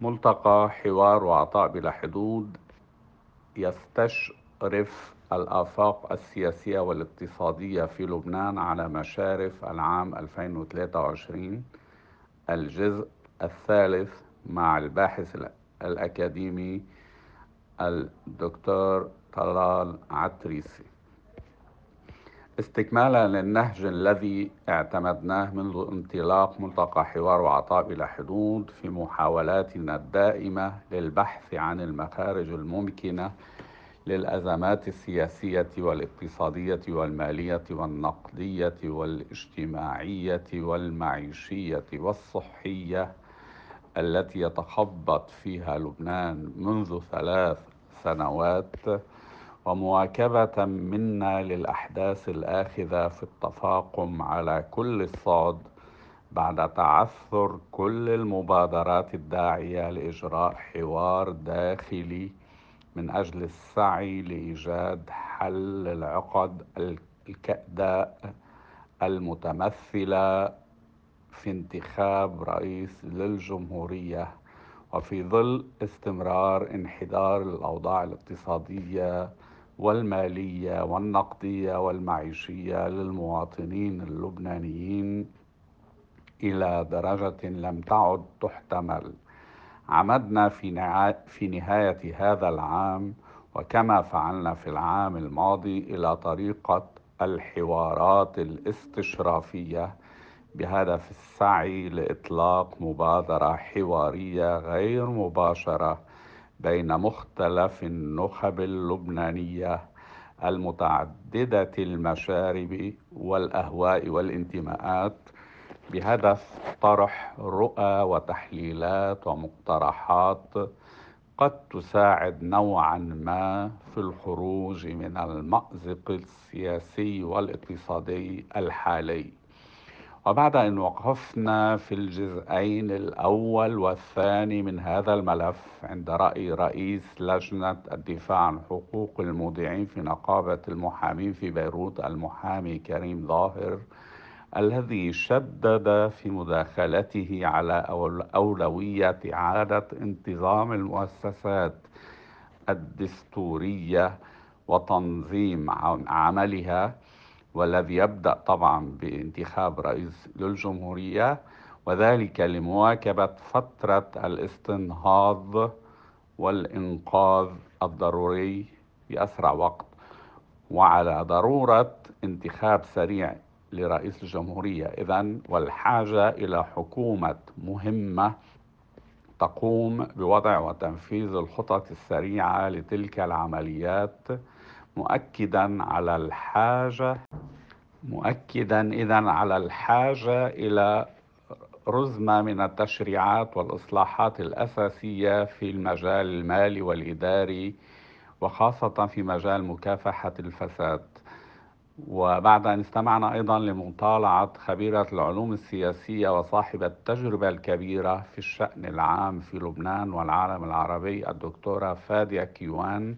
ملتقى حوار وعطاء بلا حدود يستشرف الآفاق السياسية والاقتصادية في لبنان على مشارف العام 2023 الجزء الثالث مع الباحث الأكاديمي الدكتور طلال عتريسي. استكمالا للنهج الذي اعتمدناه منذ انطلاق ملتقى حوار وعطاء بلا حدود في محاولاتنا الدائمة للبحث عن المخارج الممكنة للأزمات السياسية والاقتصادية والمالية والنقدية والاجتماعية والمعيشية والصحية التي يتخبط فيها لبنان منذ ثلاث سنوات ومواكبة منا للأحداث الآخذة في التفاقم على كل الصعد بعد تعثر كل المبادرات الداعية لإجراء حوار داخلي من أجل السعي لإيجاد حل العقد الكأداء المتمثلة في انتخاب رئيس للجمهورية وفي ظل استمرار انحدار الأوضاع الاقتصادية والمالية والنقدية والمعيشية للمواطنين اللبنانيين إلى درجة لم تعد تحتمل. عمدنا في, في نهاية هذا العام وكما فعلنا في العام الماضي إلى طريقة الحوارات الاستشرافية بهدف السعي لإطلاق مبادرة حوارية غير مباشرة بين مختلف النخب اللبنانية المتعددة المشارب والأهواء والانتماءات بهدف طرح رؤى وتحليلات ومقترحات قد تساعد نوعا ما في الخروج من المأزق السياسي والاقتصادي الحالي. وبعد أن وقفنا في الجزئين الأول والثاني من هذا الملف عند رأي رئيس لجنة الدفاع عن حقوق المودعين في نقابة المحامين في بيروت المحامي كريم ظاهر الذي شدد في مداخلته على أولوية إعادة انتظام المؤسسات الدستورية وتنظيم عملها. والذي يبدأ طبعا بانتخاب رئيس للجمهورية وذلك لمواكبة فترة الاستنهاض والإنقاذ الضروري في أسرع وقت. وعلى ضرورة انتخاب سريع لرئيس الجمهورية إذا والحاجة إلى حكومة مهمة تقوم بوضع وتنفيذ الخطط السريعة لتلك العمليات مؤكدا على الحاجة مؤكدا إذا على الحاجة إلى رزمة من التشريعات والإصلاحات الأساسية في المجال المالي والإداري وخاصة في مجال مكافحة الفساد. وبعد أن استمعنا أيضا لمطالعة خبيرة العلوم السياسية وصاحبة التجربة الكبيرة في الشأن العام في لبنان والعالم العربي الدكتورة فادية كيوان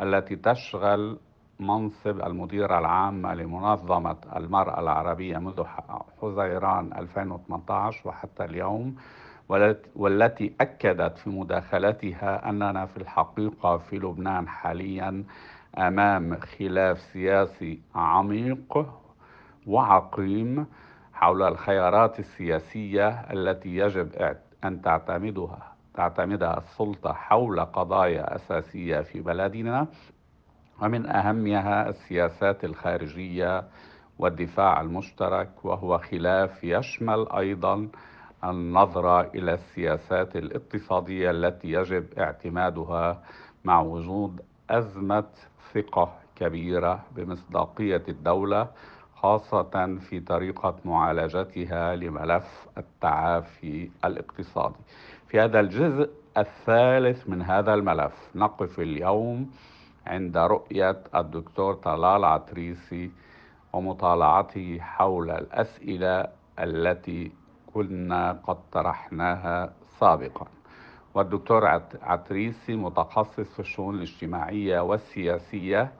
التي تشغل منصب المديرة العامة لمنظمة المرأة العربية منذ حزيران 2018 وحتى اليوم والتي أكدت في مداخلتها أننا في الحقيقة في لبنان حاليا أمام خلاف سياسي عميق وعقيم حول الخيارات السياسية التي يجب أن تعتمدها. تعتمدها السلطة حول قضايا أساسية في بلدنا ومن أهمها السياسات الخارجية والدفاع المشترك وهو خلاف يشمل أيضا النظرة إلى السياسات الاقتصادية التي يجب اعتمادها مع وجود أزمة ثقة كبيرة بمصداقية الدولة خاصة في طريقة معالجتها لملف التعافي الاقتصادي. في هذا الجزء الثالث من هذا الملف. نقف اليوم عند رؤية الدكتور طلال عتريسي ومطالعته حول الأسئلة التي كنا قد طرحناها سابقا. والدكتور عتريسي متخصص في الشؤون الاجتماعية والسياسية.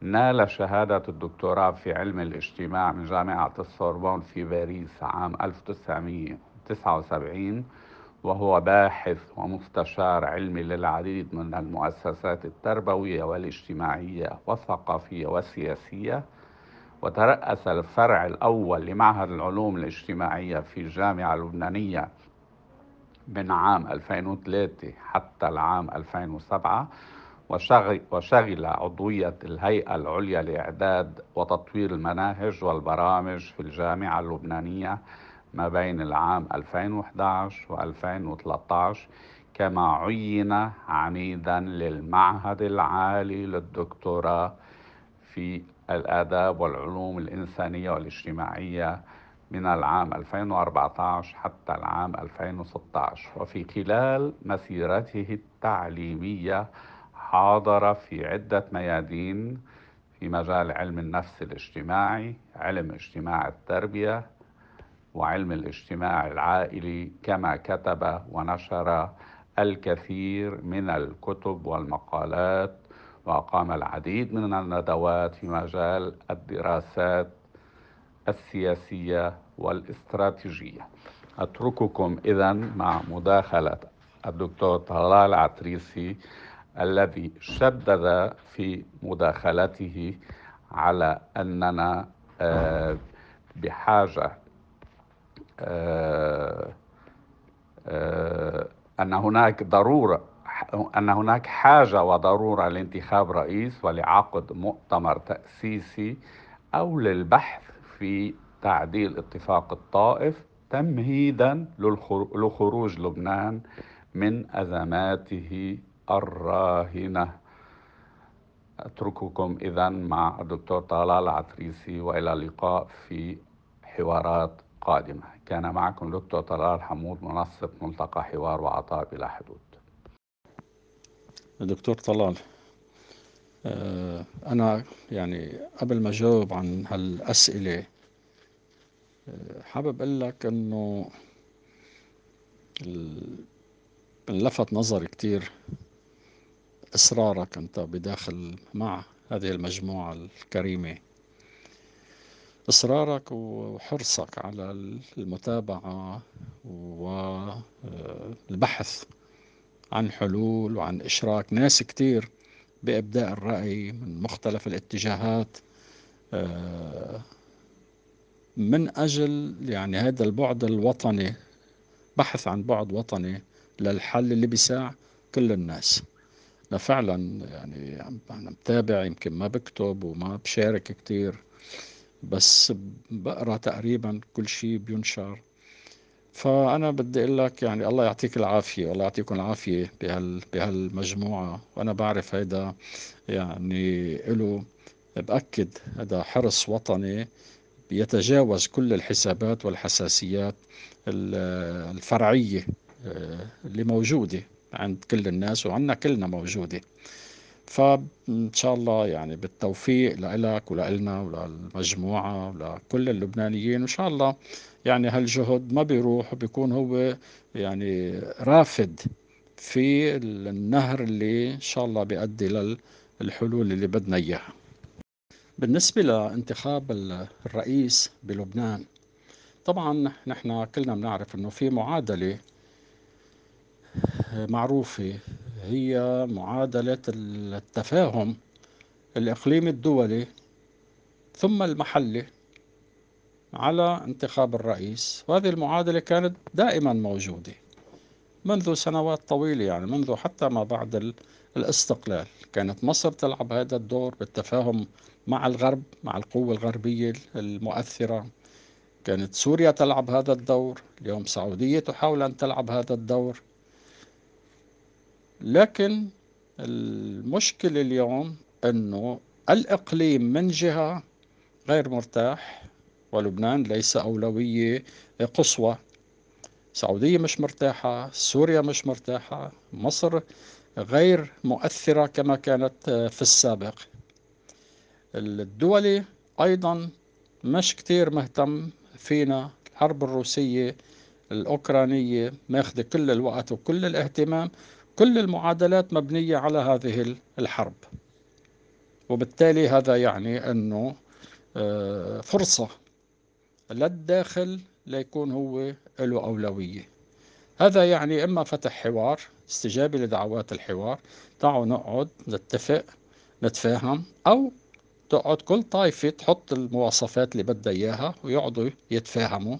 نال شهادة الدكتوراه في علم الاجتماع من جامعة السوربون في باريس عام 1979 وهو باحث ومستشار علمي للعديد من المؤسسات التربوية والاجتماعية والثقافية والسياسية وترأس الفرع الأول لمعهد العلوم الاجتماعية في الجامعة اللبنانية من عام 2003 حتى العام 2007 وشغل, وشغل عضوية الهيئة العليا لإعداد وتطوير المناهج والبرامج في الجامعة اللبنانية ما بين العام 2011 و 2013 كما عين عميدا للمعهد العالي للدكتوراه في الآداب والعلوم الإنسانية والاجتماعية من العام 2014 حتى العام 2016 وفي خلال مسيرته التعليمية حاضر في عدة ميادين في مجال علم النفس الاجتماعي علم اجتماع التربية وعلم الاجتماع العائلي كما كتب ونشر الكثير من الكتب والمقالات وأقام العديد من الندوات في مجال الدراسات السياسية والاستراتيجية. أترككم إذا مع مداخلة الدكتور طلال عتريسي الذي شدد في مداخلته على أننا آه، بحاجة أن هناك ضرورة أن هناك حاجة وضرورة لانتخاب رئيس ولعقد مؤتمر تأسيسي أو للبحث في تعديل اتفاق الطائف تمهيدا لخروج لبنان من أزماته الراهنة. أترككم إذا مع الدكتور طلال عتريسي وإلى اللقاء في حوارات قادمة. كان معكم دكتور طلال حمود منصة ملتقى حوار وعطاء بلا حدود. دكتور طلال آه، أنا يعني قبل ما أجاوب عن هالأسئلة آه، حابب أقول لك أنه لفت نظري كتير إصرارك أنت بداخل مع هذه المجموعة الكريمة. إصرارك وحرصك على المتابعة والبحث عن حلول وعن إشراك. ناس كتير بإبداء الرأي من مختلف الاتجاهات. آه، من أجل يعني هذا البعد الوطني بحث عن بعد وطني للحل اللي بيساع كل الناس. فعلا يعني أنا متابع يمكن ما بكتب وما بشارك كتير. بس بقرأ تقريبا كل شيء بينشر. فأنا بدي أقول لك يعني الله يعطيك العافية الله يعطيكم العافية بهال بهالمجموعة. وأنا بعرف هيدا يعني له بأكد هذا حرص وطني بيتجاوز كل الحسابات والحساسيات الفرعية آه، اللي موجودة عند كل الناس وعنا كلنا موجودة. فإن شاء الله يعني بالتوفيق لك ولنا وللمجموعة ولكل اللبنانيين. وإن شاء الله يعني هالجهد ما بيروح بيكون هو يعني رافد في النهر اللي إن شاء الله بيؤدي للحلول اللي بدنا إياها. بالنسبة لانتخاب الرئيس بلبنان طبعا نحن كلنا بنعرف إنه في معادلة معروفة هي معادلة التفاهم الإقليمي الدولي ثم المحلي على انتخاب الرئيس. وهذه المعادلة كانت دائما موجودة منذ سنوات طويلة يعني منذ حتى ما بعد الاستقلال. كانت مصر تلعب هذا الدور بالتفاهم مع الغرب مع القوة الغربية المؤثرة. كانت سوريا تلعب هذا الدور اليوم السعودية تحاول أن تلعب هذا الدور. لكن المشكلة اليوم أنه الإقليم من جهة غير مرتاح ولبنان ليس أولوية قصوى. السعودية مش مرتاحة سوريا مش مرتاحة مصر غير مؤثرة كما كانت في السابق. الدولي أيضا مش كتير مهتم فينا الحرب الروسية الأوكرانية ماخذة كل الوقت وكل الاهتمام كل المعادلات مبنية على هذه الحرب. وبالتالي هذا يعني أنه آه، فرصة للداخل ليكون هو له أولوية. هذا يعني إما فتح حوار استجابة لدعوات الحوار تعالوا نقعد نتفق نتفاهم أو تقعد كل طائفة تحط المواصفات اللي بدها إياها ويقعدوا يتفاهموا.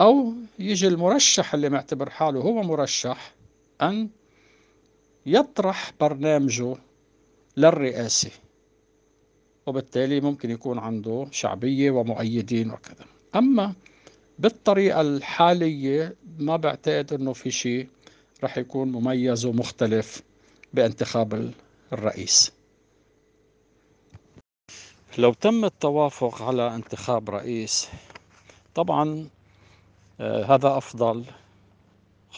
أو يجي المرشح اللي معتبر حاله هو مرشح أن يطرح برنامجه للرئاسة وبالتالي ممكن يكون عنده شعبية ومؤيدين وكذا. أما بالطريقة الحالية ما بعتقد أنه في شيء رح يكون مميز ومختلف بانتخاب الرئيس. لو تم التوافق على انتخاب رئيس طبعا آه، هذا أفضل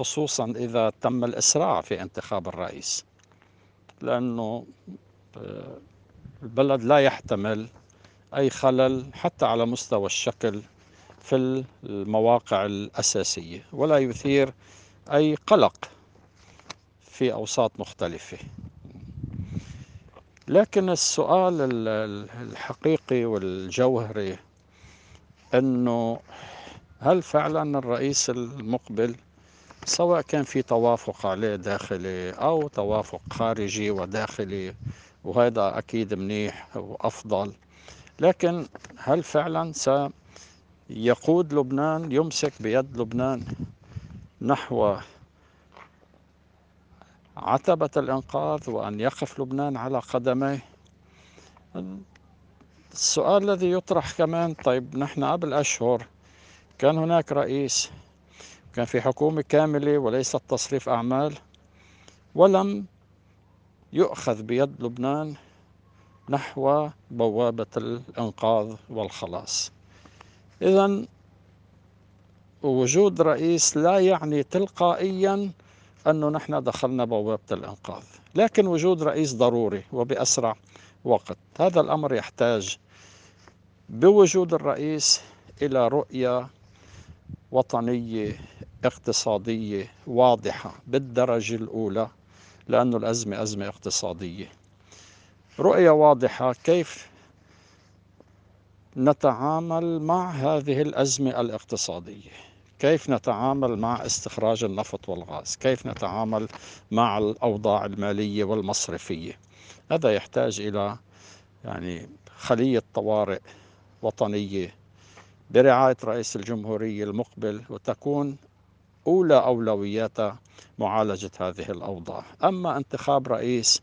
خصوصا إذا تم الإسراع في انتخاب الرئيس لأنه آه، البلد لا يحتمل أي خلل حتى على مستوى الشكل في المواقع الأساسية ولا يثير أي قلق في أوساط مختلفة. لكن السؤال الحقيقي والجوهري أنه هل فعلا الرئيس المقبل سواء كان في توافق عليه داخلي أو توافق خارجي وداخلي وهذا أكيد منيح وأفضل. لكن هل فعلا سيقود لبنان يمسك بيد لبنان نحو عتبة الإنقاذ وأن يقف لبنان على قدميه؟ السؤال الذي يطرح كمان طيب نحن قبل أشهر كان هناك رئيس كان في حكومة كاملة وليست تصريف أعمال ولم يؤخذ بيد لبنان نحو بوابة الإنقاذ والخلاص. إذا وجود رئيس لا يعني تلقائيا أنه نحن دخلنا بوابة الإنقاذ لكن وجود رئيس ضروري وبأسرع وقت. هذا الأمر يحتاج بوجود الرئيس إلى رؤية وطنية اقتصادية واضحة بالدرجة الأولى لأن الأزمة أزمة اقتصادية. رؤية واضحة كيف نتعامل مع هذه الأزمة الاقتصادية؟ كيف نتعامل مع استخراج النفط والغاز؟ كيف نتعامل مع الأوضاع المالية والمصرفية؟ هذا يحتاج إلى يعني خلية طوارئ وطنية برعاية رئيس الجمهورية المقبل وتكون أولى أولوياتها معالجة هذه الأوضاع. أما انتخاب رئيس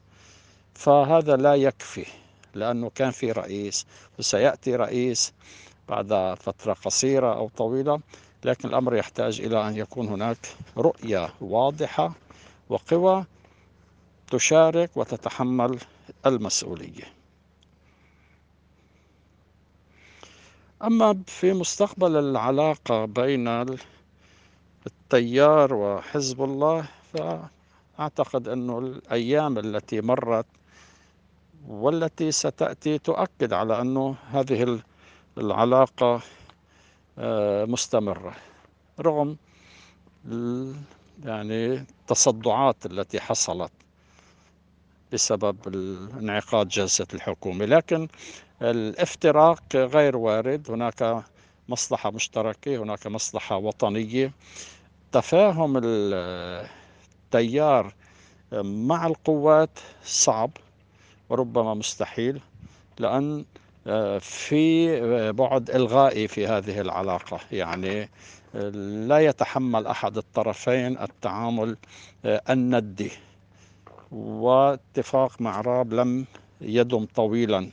فهذا لا يكفي لأنه كان في رئيس وسيأتي رئيس بعد فترة قصيرة أو طويلة لكن الأمر يحتاج إلى أن يكون هناك رؤية واضحة وقوى تشارك وتتحمل المسؤولية. أما في مستقبل العلاقة بين التيار وحزب الله فأعتقد أنه الأيام التي مرت والتي ستأتي تؤكد على أنه هذه العلاقة آه، مستمرة. رغم يعني التصدعات التي حصلت. بسبب انعقاد جلسة الحكومة. لكن الافتراق غير وارد. هناك مصلحة مشتركة هناك مصلحة وطنية. تفاهم التيار مع القوات صعب وربما مستحيل لأن في بعد إلغائي في هذه العلاقة. يعني لا يتحمل أحد الطرفين التعامل الندي. واتفاق مع راب لم يدم طويلا.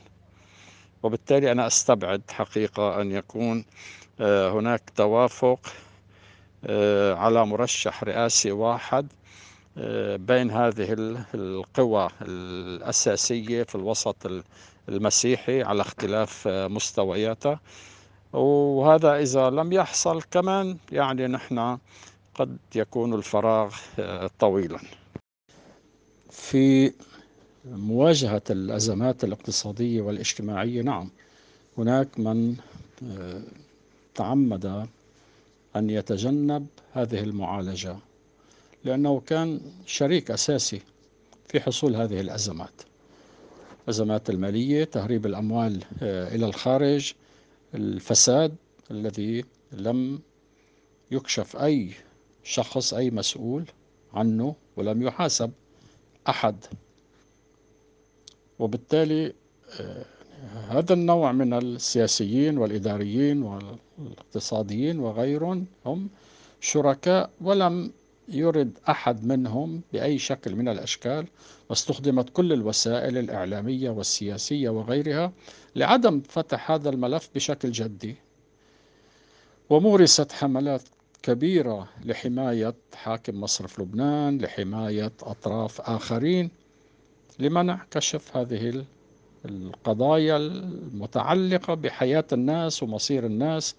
وبالتالي أنا أستبعد حقيقة أن يكون هناك توافق على مرشح رئاسي واحد بين هذه القوى الأساسية في الوسط المسيحي على اختلاف مستوياته. وهذا إذا لم يحصل كمان يعني نحن قد يكون الفراغ طويلا. في مواجهة الأزمات الاقتصادية والاجتماعية. نعم هناك من تعمد أن يتجنب هذه المعالجة لأنه كان شريك أساسي في حصول هذه الأزمات. الأزمات المالية تهريب الأموال آه، إلى الخارج الفساد الذي لم يكشف أي شخص أي مسؤول عنه ولم يحاسب أحد. وبالتالي آه، هذا النوع من السياسيين والإداريين والاقتصاديين وغيرهم هم شركاء ولم يرد أحد منهم بأي شكل من الأشكال واستخدمت كل الوسائل الإعلامية والسياسية وغيرها لعدم فتح هذا الملف بشكل جدي. ومورست حملات كبيرة لحماية حاكم مصرف لبنان لحماية أطراف آخرين لمنع كشف هذه القضايا المتعلقة بحياة الناس ومصير الناس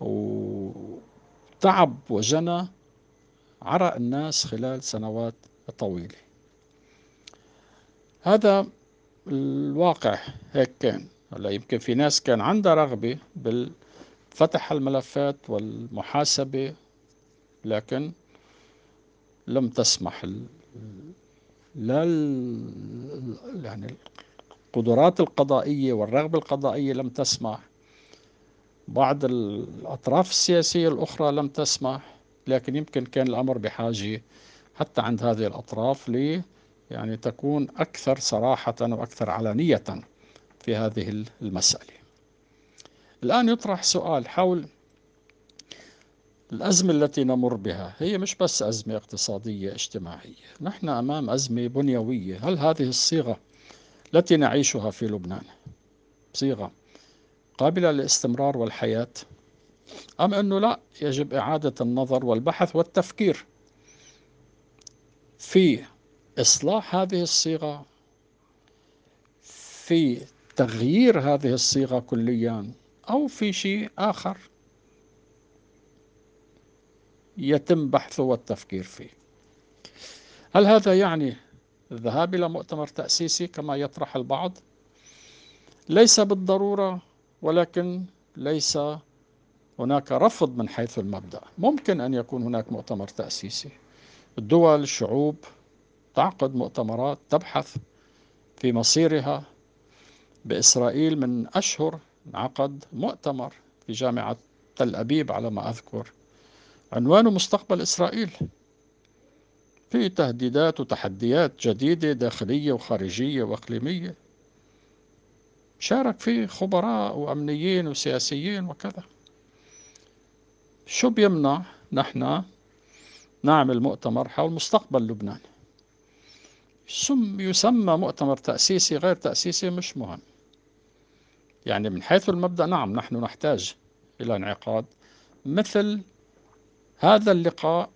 وتعب وجنى عرق الناس خلال سنوات طويلة. هذا الواقع هيك كان. هلا يمكن في ناس كان عندها رغبة بالفتح الملفات والمحاسبة لكن لم تسمح لا يعني القدرات القضائية والرغبة القضائية لم تسمح. بعض الأطراف السياسية الأخرى لم تسمح لكن يمكن كان الأمر بحاجة حتى عند هذه الأطراف لي يعني تكون أكثر صراحة وأكثر علانية في هذه المسألة. الآن يطرح سؤال حول الأزمة التي نمر بها هي مش بس أزمة اقتصادية اجتماعية. نحن أمام أزمة بنيوية. هل هذه الصيغة التي نعيشها في لبنان صيغة قابلة للاستمرار والحياة؟ أم أنه لا؟ يجب إعادة النظر والبحث والتفكير في إصلاح هذه الصيغة في تغيير هذه الصيغة كليا أو في شيء آخر. يتم بحثه والتفكير فيه. هل هذا يعني الذهاب إلى مؤتمر تأسيسي كما يطرح البعض؟ ليس بالضرورة ولكن ليس هناك رفض من حيث المبدأ. ممكن أن يكون هناك مؤتمر تأسيسي. الدول الشعوب تعقد مؤتمرات تبحث في مصيرها. بإسرائيل من أشهر انعقد مؤتمر في جامعة تل أبيب على ما أذكر. عنوانه مستقبل إسرائيل. في تهديدات وتحديات جديدة داخلية وخارجية وإقليمية. شارك فيه خبراء وأمنيين وسياسيين وكذا. شو بيمنع نحن نعمل مؤتمر حول مستقبل لبنان؟ يسمى مؤتمر تأسيسي غير تأسيسي مش مهم. يعني من حيث المبدأ نعم نحن نحتاج إلى انعقاد مثل هذا اللقاء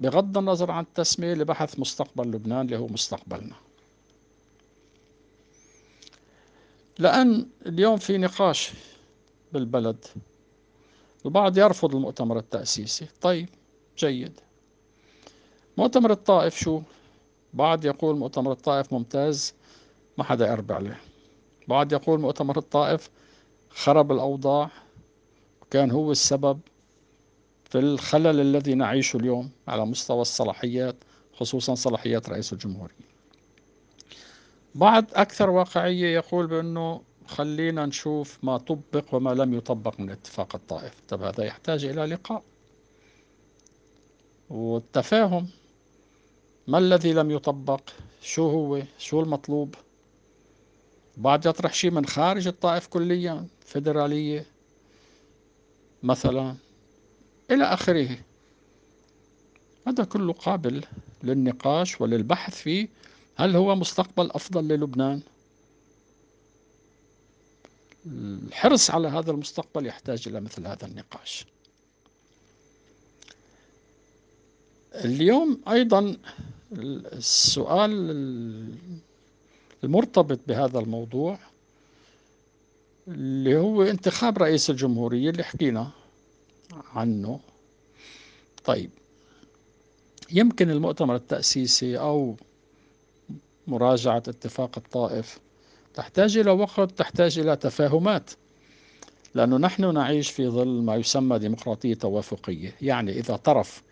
بغض النظر عن التسمية لبحث مستقبل لبنان اللي هو مستقبلنا. لأن اليوم في نقاش بالبلد البعض يرفض المؤتمر التأسيسي. طيب جيد. مؤتمر الطائف شو؟ بعض يقول مؤتمر الطائف ممتاز ما حدا يربي عليه. بعض يقول مؤتمر الطائف خرب الأوضاع وكان هو السبب في الخلل الذي نعيشه اليوم على مستوى الصلاحيات خصوصا صلاحيات رئيس الجمهورية. بعض أكثر واقعية يقول بأنه خلينا نشوف ما طبق وما لم يطبق من اتفاق الطائف. طب هذا يحتاج إلى لقاء. والتفاهم ما الذي لم يطبق؟ شو هو؟ شو المطلوب؟ بعد يطرح شيء من خارج الطائف كليا فيدرالية مثلا إلى آخره. هذا كله قابل للنقاش وللبحث فيه. هل هو مستقبل أفضل للبنان؟ الحرص على هذا المستقبل يحتاج إلى مثل هذا النقاش. اليوم أيضا السؤال المرتبط بهذا الموضوع اللي هو انتخاب رئيس الجمهورية اللي حكينا. عنه. طيب. يمكن المؤتمر التأسيسي أو مراجعة اتفاق الطائف تحتاج إلى وقت تحتاج إلى تفاهمات لأنه نحن نعيش في ظل ما يسمى ديمقراطية توافقية. يعني إذا طرف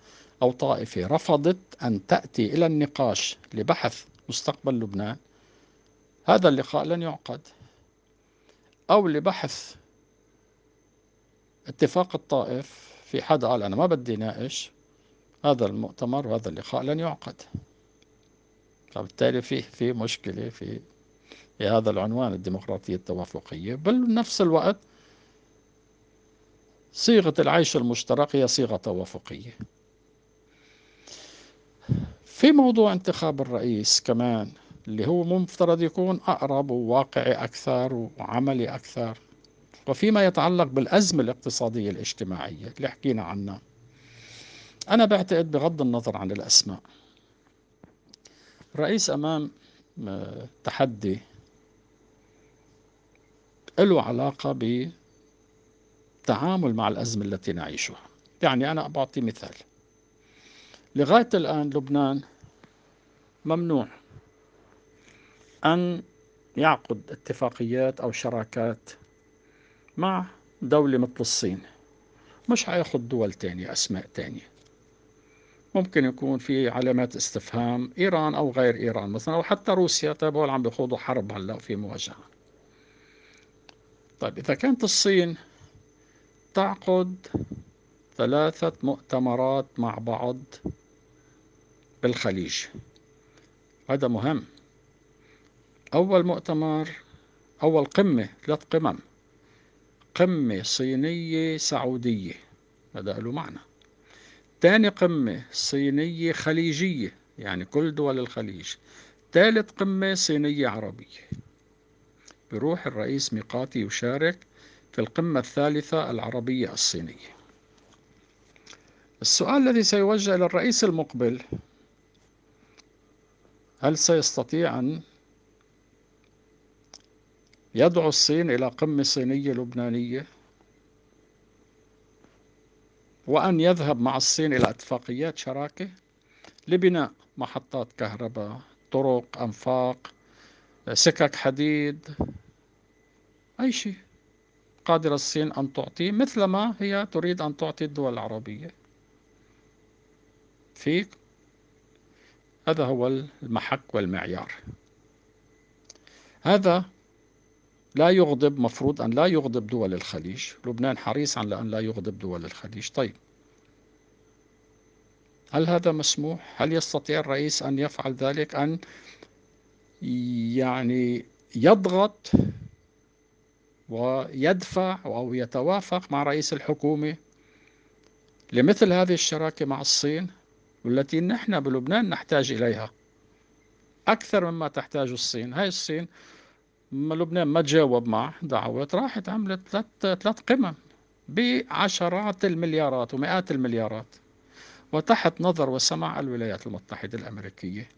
أو طائفة رفضت أن تأتي إلى النقاش لبحث مستقبل لبنان هذا اللقاء لن يعقد. أو لبحث اتفاق الطائف في حدا قال أنا ما بدي ناقش هذا المؤتمر وهذا اللقاء لن يعقد. فبالتالي فيه في مشكلة في في هذا العنوان الديمقراطية التوافقية. بل بنفس الوقت صيغة العيش المشترك هي صيغة توافقية. في موضوع انتخاب الرئيس كمان اللي هو مفترض يكون أقرب وواقعي أكثر وعملي أكثر. وفيما يتعلق بالأزمة الاقتصادية الاجتماعية اللي حكينا عنها. أنا بعتقد بغض النظر عن الأسماء الرئيس أمام آه، تحدي له علاقة بالتعامل مع الأزمة التي نعيشها. يعني أنا بعطي مثال. لغاية الآن لبنان ممنوع أن يعقد اتفاقيات أو شراكات مع دولة مثل الصين. مش حياخد دول تانية أسماء تانية. ممكن يكون في علامات استفهام إيران أو غير إيران مثلا أو حتى روسيا. طيب هول عم بيخوضوا حرب هلأ في مواجهة. طيب إذا كانت الصين تعقد ثلاثة مؤتمرات مع بعض بالخليج. هذا مهم. أول مؤتمر أول قمة ثلاث قمم. قمة صينية سعودية. هذا له معنى. ثاني قمة صينية خليجية يعني كل دول الخليج. ثالث قمة صينية عربية. بروح الرئيس ميقاتي يشارك في القمة الثالثة العربية الصينية. السؤال الذي سيوجه إلى الرئيس المقبل هل سيستطيع أن يدعو الصين إلى قمة صينية لبنانية وأن يذهب مع الصين إلى اتفاقيات شراكة لبناء محطات كهرباء طرق أنفاق سكك حديد أي شيء قادرة الصين أن تعطيه مثلما هي تريد أن تعطي الدول العربية. فيك هذا هو المحك والمعيار. هذا لا يغضب مفروض أن لا يغضب دول الخليج لبنان حريص على أن لا يغضب دول الخليج طيب هل هذا مسموح؟ هل يستطيع الرئيس أن يفعل ذلك؟ أن يعني يضغط ويدفع أو يتوافق مع رئيس الحكومة لمثل هذه الشراكة مع الصين والتي نحن بلبنان نحتاج إليها أكثر مما تحتاج الصين هاي الصين ما لبنان ما تجاوب مع دعوات راحت عملت ثلاث ثلاث قمم بعشرات المليارات ومئات المليارات. وتحت نظر وسمع الولايات المتحدة الأمريكية.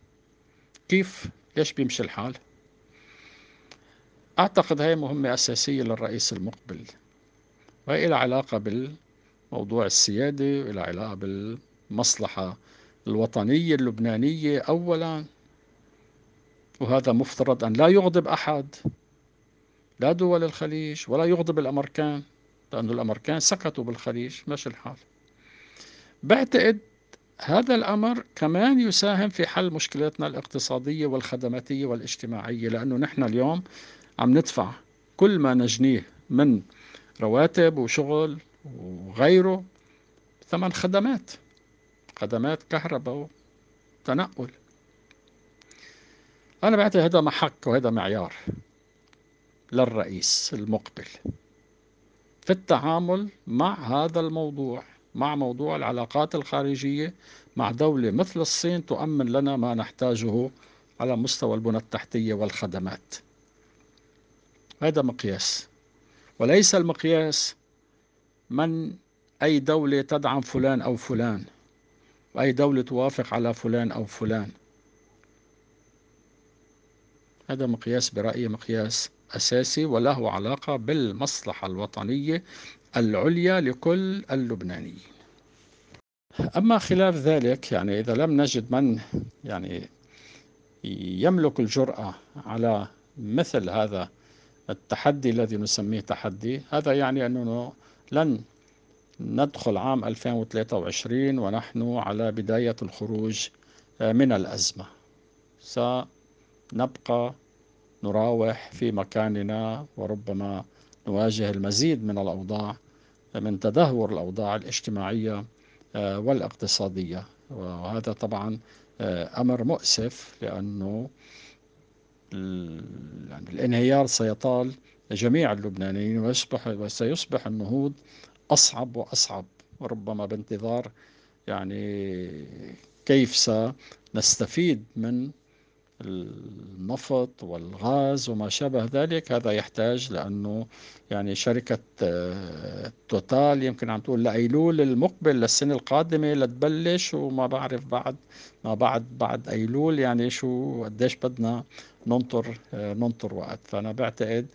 كيف؟ ليش بيمشي الحال؟ أعتقد هي مهمة أساسية للرئيس المقبل. وهي لها علاقة بالموضوع السيادة وإلى علاقة بالمصلحة الوطنية اللبنانية أولا. وهذا مفترض أن لا يغضب أحد لا دول الخليج ولا يغضب الأمريكان لأن الأمريكان سكتوا بالخليج ماشي الحال. بعتقد هذا الأمر كمان يساهم في حل مشكلاتنا الاقتصادية والخدماتية والاجتماعية لأنه نحن اليوم عم ندفع كل ما نجنيه من رواتب وشغل وغيره ثمن خدمات خدمات كهرباء وتنقل. أنا بعتقد هذا محك وهذا معيار للرئيس المقبل في التعامل مع هذا الموضوع مع موضوع العلاقات الخارجية مع دولة مثل الصين تؤمن لنا ما نحتاجه على مستوى البنى التحتية والخدمات. هذا مقياس. وليس المقياس من أي دولة تدعم فلان أو فلان وأي دولة توافق على فلان أو فلان. هذا مقياس برأيي مقياس أساسي وله علاقة بالمصلحة الوطنية العليا لكل اللبنانيين. أما خلاف ذلك يعني إذا لم نجد من يعني يملك الجرأة على مثل هذا التحدي الذي نسميه تحدي هذا يعني أنه لن ندخل عام 2023 ونحن على بداية الخروج من الأزمة. نبقى نراوح في مكاننا وربما نواجه المزيد من الأوضاع من تدهور الأوضاع الاجتماعية والاقتصادية. وهذا طبعا أمر مؤسف لأنه يعني الانهيار سيطال جميع اللبنانيين ويصبح وسيصبح النهوض أصعب وأصعب. وربما بانتظار يعني كيف سنستفيد من النفط والغاز وما شابه ذلك هذا يحتاج لأنه يعني شركة آه، توتال يمكن عم تقول لأيلول المقبل للسنة القادمة لتبلش وما بعرف بعد ما بعد بعد أيلول يعني شو قديش بدنا ننطر آه، ننطر وقت. فأنا بعتقد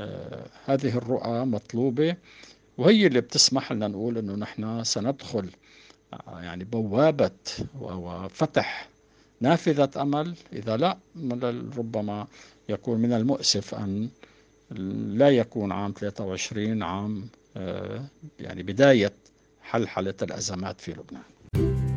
آه، هذه الرؤى مطلوبة وهي اللي بتسمح لنا نقول إنه نحن سندخل يعني بوابة وفتح نافذة أمل إذا لا ربما يكون من المؤسف أن لا يكون عام 23 عام آه، يعني بداية حلحلة الأزمات في لبنان.